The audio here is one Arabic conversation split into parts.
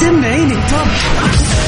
سمعيني التوب.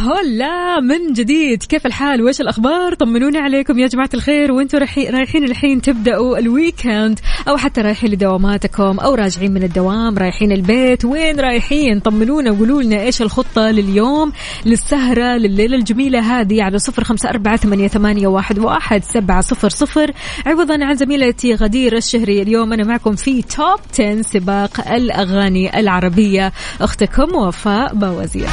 هلا من جديد. كيف الحال؟ وإيش الأخبار؟ طمنوني عليكم يا جماعة الخير. وأنتم رايحين رايحين الحين تبدأوا ال weekend أو حتى رايحين لدواماتكم أو راجعين من الدوام رايحين البيت. وين رايحين؟ طمنونا وقولوا لنا إيش الخطة لليوم للسهرة لليله الجميلة هذه على صفر خمسة أربعة ثمانيه, ثمانية واحد, واحد سبعة صفر صفر. عوضا عن زميلتي غدير الشهري اليوم أنا معكم في توب 10 سباق الأغاني العربية. أختكم وفاء باوزير.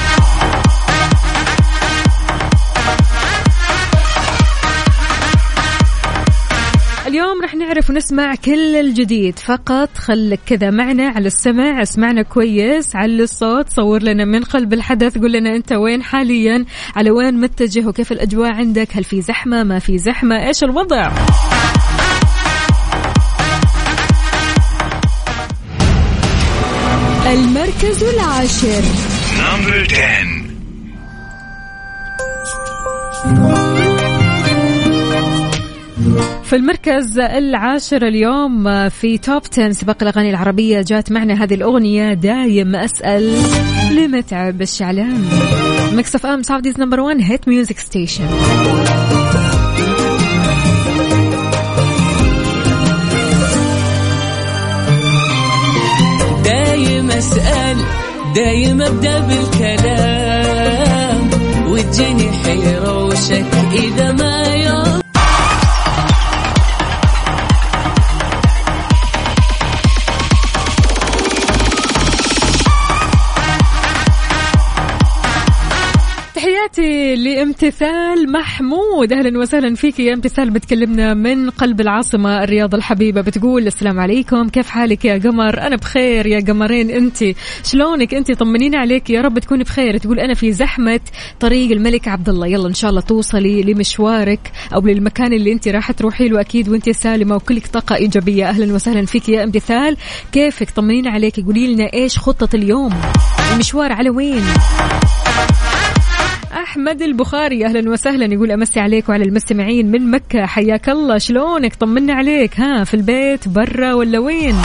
نعرف ونسمع كل الجديد. فقط خلك كذا معنا على السمع اسمعنا كويس. علي الصوت. صور لنا من قلب الحدث. قول لنا أنت وين حاليا؟ على وين متجه؟ وكيف الأجواء عندك؟ هل في زحمة؟ ما في زحمة؟ إيش الوضع؟ المركز العاشر. نمبر 10 في المركز العاشر اليوم في توب 10 سباق الأغاني العربية جات معنا هذه الأغنية دايم أسأل لمتعب الشعلان. Mix FM Saudi's number 1 hit music station دايم أسأل دايم أبدأ بالكلام. وتجيني حيرة وشك إذا ما تحياتي لامتثال محمود. أهلا وسهلا فيك يا امتثال. بتكلمنا من قلب العاصمة الرياض الحبيبة. بتقول السلام عليكم. كيف حالك يا قمر؟ أنا بخير يا قمرين. أنت شلونك؟ أنت طمنينا عليك. يا رب تكوني بخير. تقول أنا في زحمة طريق الملك عبد الله. يلا إن شاء الله توصلي لمشوارك أو للمكان اللي أنت راح تروحي له. أكيد وأنت سالمة وكلك طاقة إيجابية. أهلا وسهلا فيك يا امتثال. كيفك؟ طمنينا عليك. قولي لنا إيش خطة اليوم؟ المشوار على وين؟ أحمد البخاري. أهلا وسهلا. يقول أمسي عليك وعلى المستمعين من مكة. حياك الله. شلونك؟ طمنا عليك. ها في البيت برا ولا وين؟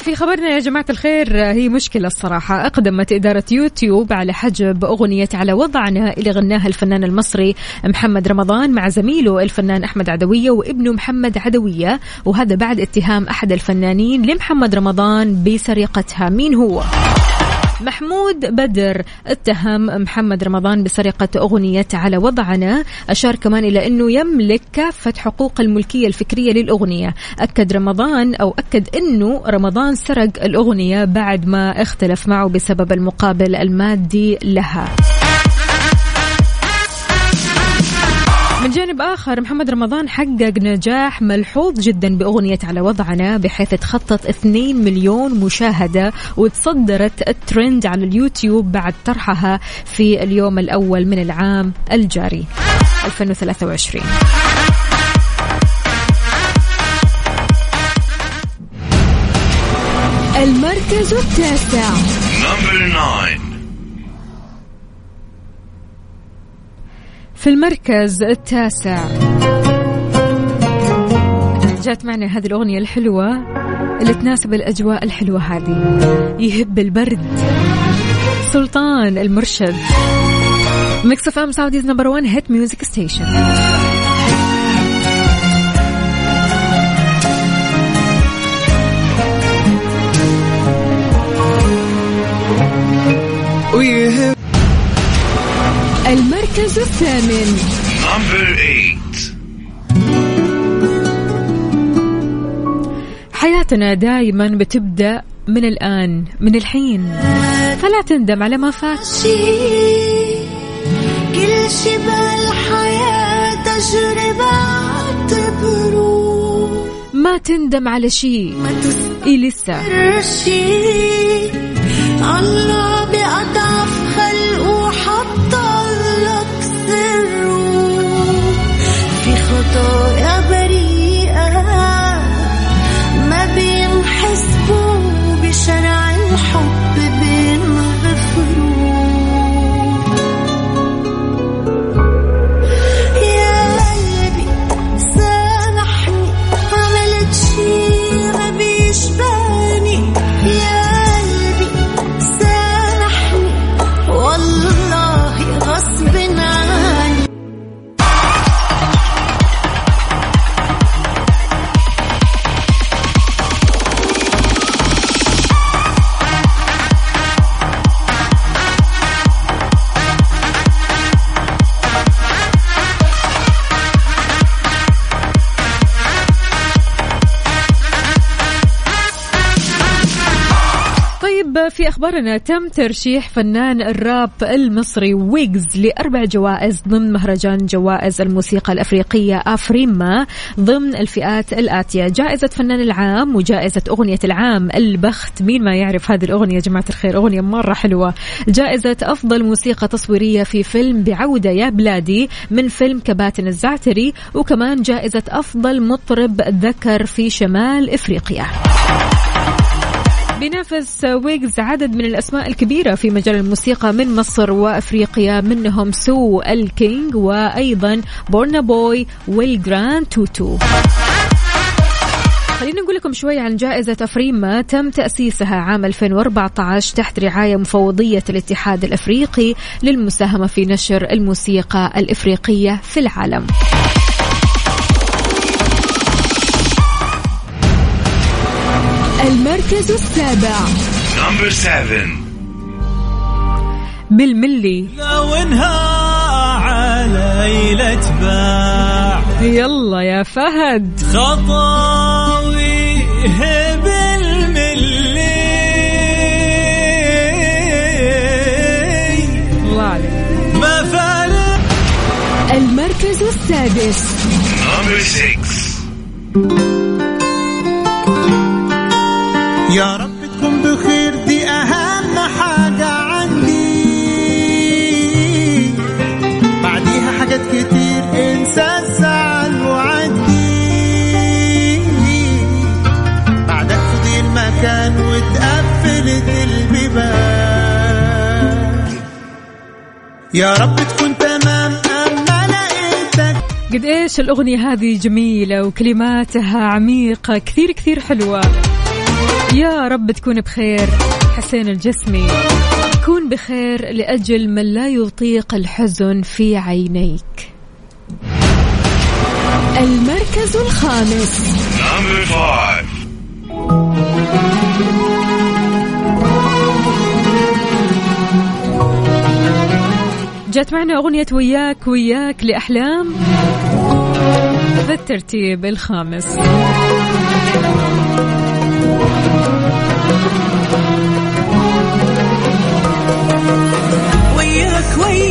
في خبرنا يا جماعة الخير هي مشكلة الصراحة. أقدمت إدارة يوتيوب على حجب أغنية على وضعنا اللي غناها الفنان المصري محمد رمضان مع زميله الفنان أحمد عدوية وابنه محمد عدوية. وهذا بعد اتهام أحد الفنانين لمحمد رمضان بسرقتها. مين هو؟ محمود بدر. اتهم محمد رمضان بسرقة أغنية على وضعنا. أشار كمان إلى أنه يملك كافة حقوق الملكية الفكرية للأغنية. أكد رمضان أو أكد أنه رمضان سرق الأغنية بعد ما اختلف معه بسبب المقابل المادي لها. من جانب آخر محمد رمضان حقق نجاح ملحوظ جدا بأغنية على وضعنا بحيث تخطت 2 مليون مشاهدة وتصدرت الترند على اليوتيوب بعد طرحها في اليوم الأول من العام الجاري 2023 المركز التاسع. في المركز التاسع. جات معنا هذه الأغنية الحلوة اللي تناسب الأجواء الحلوة هذه. يهب البرد. سلطان المرشد. Mix FM Saudi's number 1 hit music station الثامن. Number eight. حياتنا دائما بتبدأ من الآن من الحين. فلا تندم على ما فات. كل شي بالحياة تجربة ما تندم على شيء ما إيه لسه. الله أخبارنا تم ترشيح فنان الراب المصري ويجز لأربع جوائز ضمن مهرجان جوائز الموسيقى الأفريقية أفريما ضمن الفئات الآتية. جائزة فنان العام وجائزة أغنية العام البخت. مين ما يعرف هذه الأغنية يا جماعة الخير؟ أغنية مرة حلوة. جائزة أفضل موسيقى تصويرية في فيلم بعودة يا بلادي من فيلم كباتن الزعتري وكمان جائزة أفضل مطرب ذكر في شمال إفريقيا. بينافس ويجز عدد من الأسماء الكبيرة في مجال الموسيقى من مصر وأفريقيا منهم سولكينج وأيضا بورنا بوي والجراندي توتو. خلينا نقول لكم شوي عن جائزة أفريما تم تأسيسها عام 2014 تحت رعاية مفوضية الاتحاد الأفريقي للمساهمة في نشر الموسيقى الإفريقية في العالم. المركز السابع. Number seven. بالملي. لو انها علي تباع يلا يا فهد. خطاوي بالملي. الله عليك. ما فارق المركز السادس. Number six. يا رب تكون بخير دي أهم حاجة عندي. بعديها حاجات كتير انسى الزعل وعدي بعدك فضي المكان واتقفلت البيبان. يا رب تكون تمام أما لقيتك. قد إيش الأغنية هذه جميلة وكلماتها عميقة كثير كثير حلوة. يا رب تكون بخير حسين الجسمي. كون بخير لأجل من لا يطيق الحزن في عينيك. المركز الخامس. جات معنا أغنية وياك وياك لأحلام. في الترتيب الخامس. وياك وياك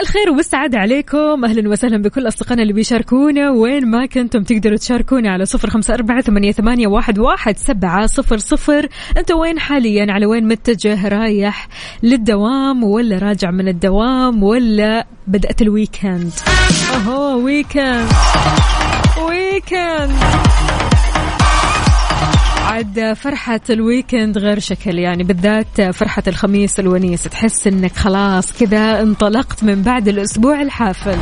الخير والسعادة عليكم. أهلا وسهلا بكل أصدقائنا اللي بيشاركونا. وين ما كنتم تقدروا تشاركونا على صفر خمسة أربعة ثمانية, واحد سبعة صفر صفر. أنت وين حاليا؟ على وين متجه؟ رايح للدوام ولا راجع من الدوام ولا بدأت ال weekend أهو weekend weekend عاد فرحة ال weekend غير شكل يعني بالذات فرحة الخميس الونيس تحس إنك خلاص كذا انطلقت من بعد الأسبوع الحافل.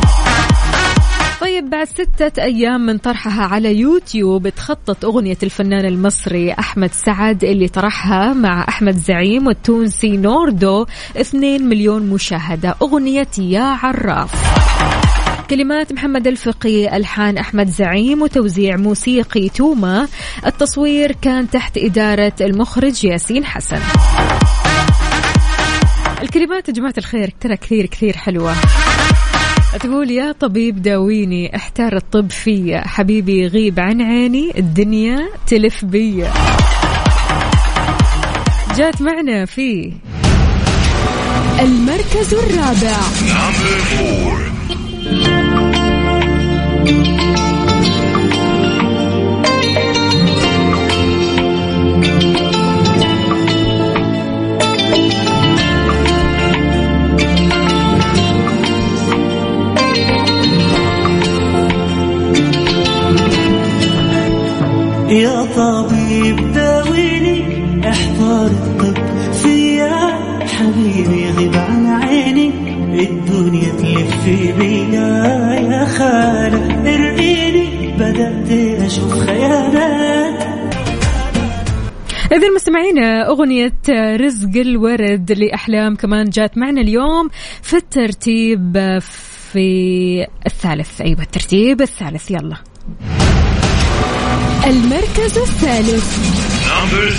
طيب بعد ستة أيام من طرحها على يوتيوب تخطط أغنية الفنان المصري أحمد سعد اللي طرحها مع أحمد زعيم والتونسي نوردو 2 مليون مشاهدة أغنية يا عراف. كلمات محمد الفقي ألحان أحمد زعيم وتوزيع موسيقي توما. التصوير كان تحت إدارة المخرج ياسين حسن. الكلمات يا جماعة الخير ترى كثير كثير حلوة. تقول يا طبيب داويني احتار الطب فيا. حبيبي يغيب عن عيني الدنيا تلف بيا. جات معنا في المركز الرابع. أشوف خيالات إذا مستمعينا أغنية رزق الورد لأحلام كمان جات معنا اليوم في الترتيب في الثالث. أيوة الترتيب الثالث. يلا. المركز الثالث. حضرك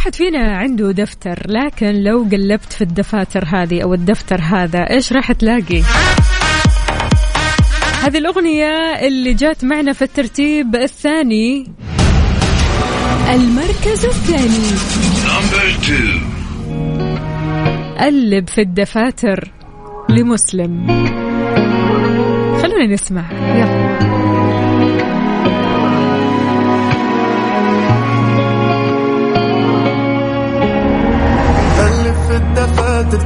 واحد فينا عنده دفتر لكن لو قلبت في الدفاتر هذه أو الدفتر هذا إيش راح تلاقي؟ هذه الأغنية اللي جات معنا في الترتيب الثاني. المركز الثاني. قلب في الدفاتر لمسلم. خلونا نسمع. يلا.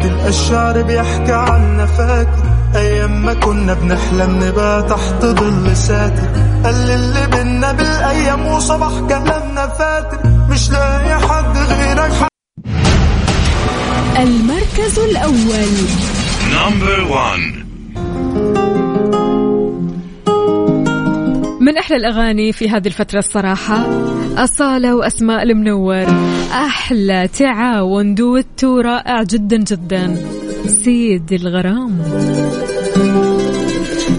تلقى الشعر بيحكي عنا فاكر أيام ما كنا بنحلم نبقى تحت ظل ساتر قال اللي بينا بالأيام وصباح كلامنا فاتر مش لاقي حد غيرك. المركز الأول. من أحلى الأغاني في هذه الفترة الصراحة. أصالة وأسماء المنور أحلى تعاون دويتو رائع جدا جدا. سيد الغرام.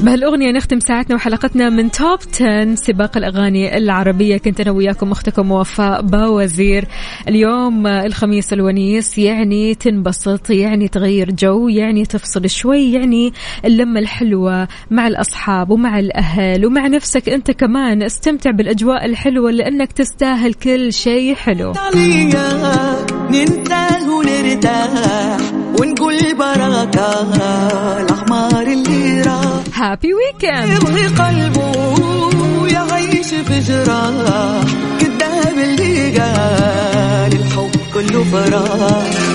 بهالأغنية نختم ساعتنا وحلقتنا من Top 10 سباق الأغاني العربية. كنت أنا وياكم أختكم وفاء باوزير. اليوم الخميس الونيس يعني تنبسط يعني تغير جو يعني تفصل شوي يعني اللمة الحلوة مع الأصحاب ومع الأهل ومع نفسك أنت كمان. استمتع بالأجواء الحلوة لأنك تستاهل كل شيء حلو. ننسى ونرتاح ونقول اللي راح هابي ويكند يبغي قلبه يعيش في جراح كذاب اللي قال الحب كله فراح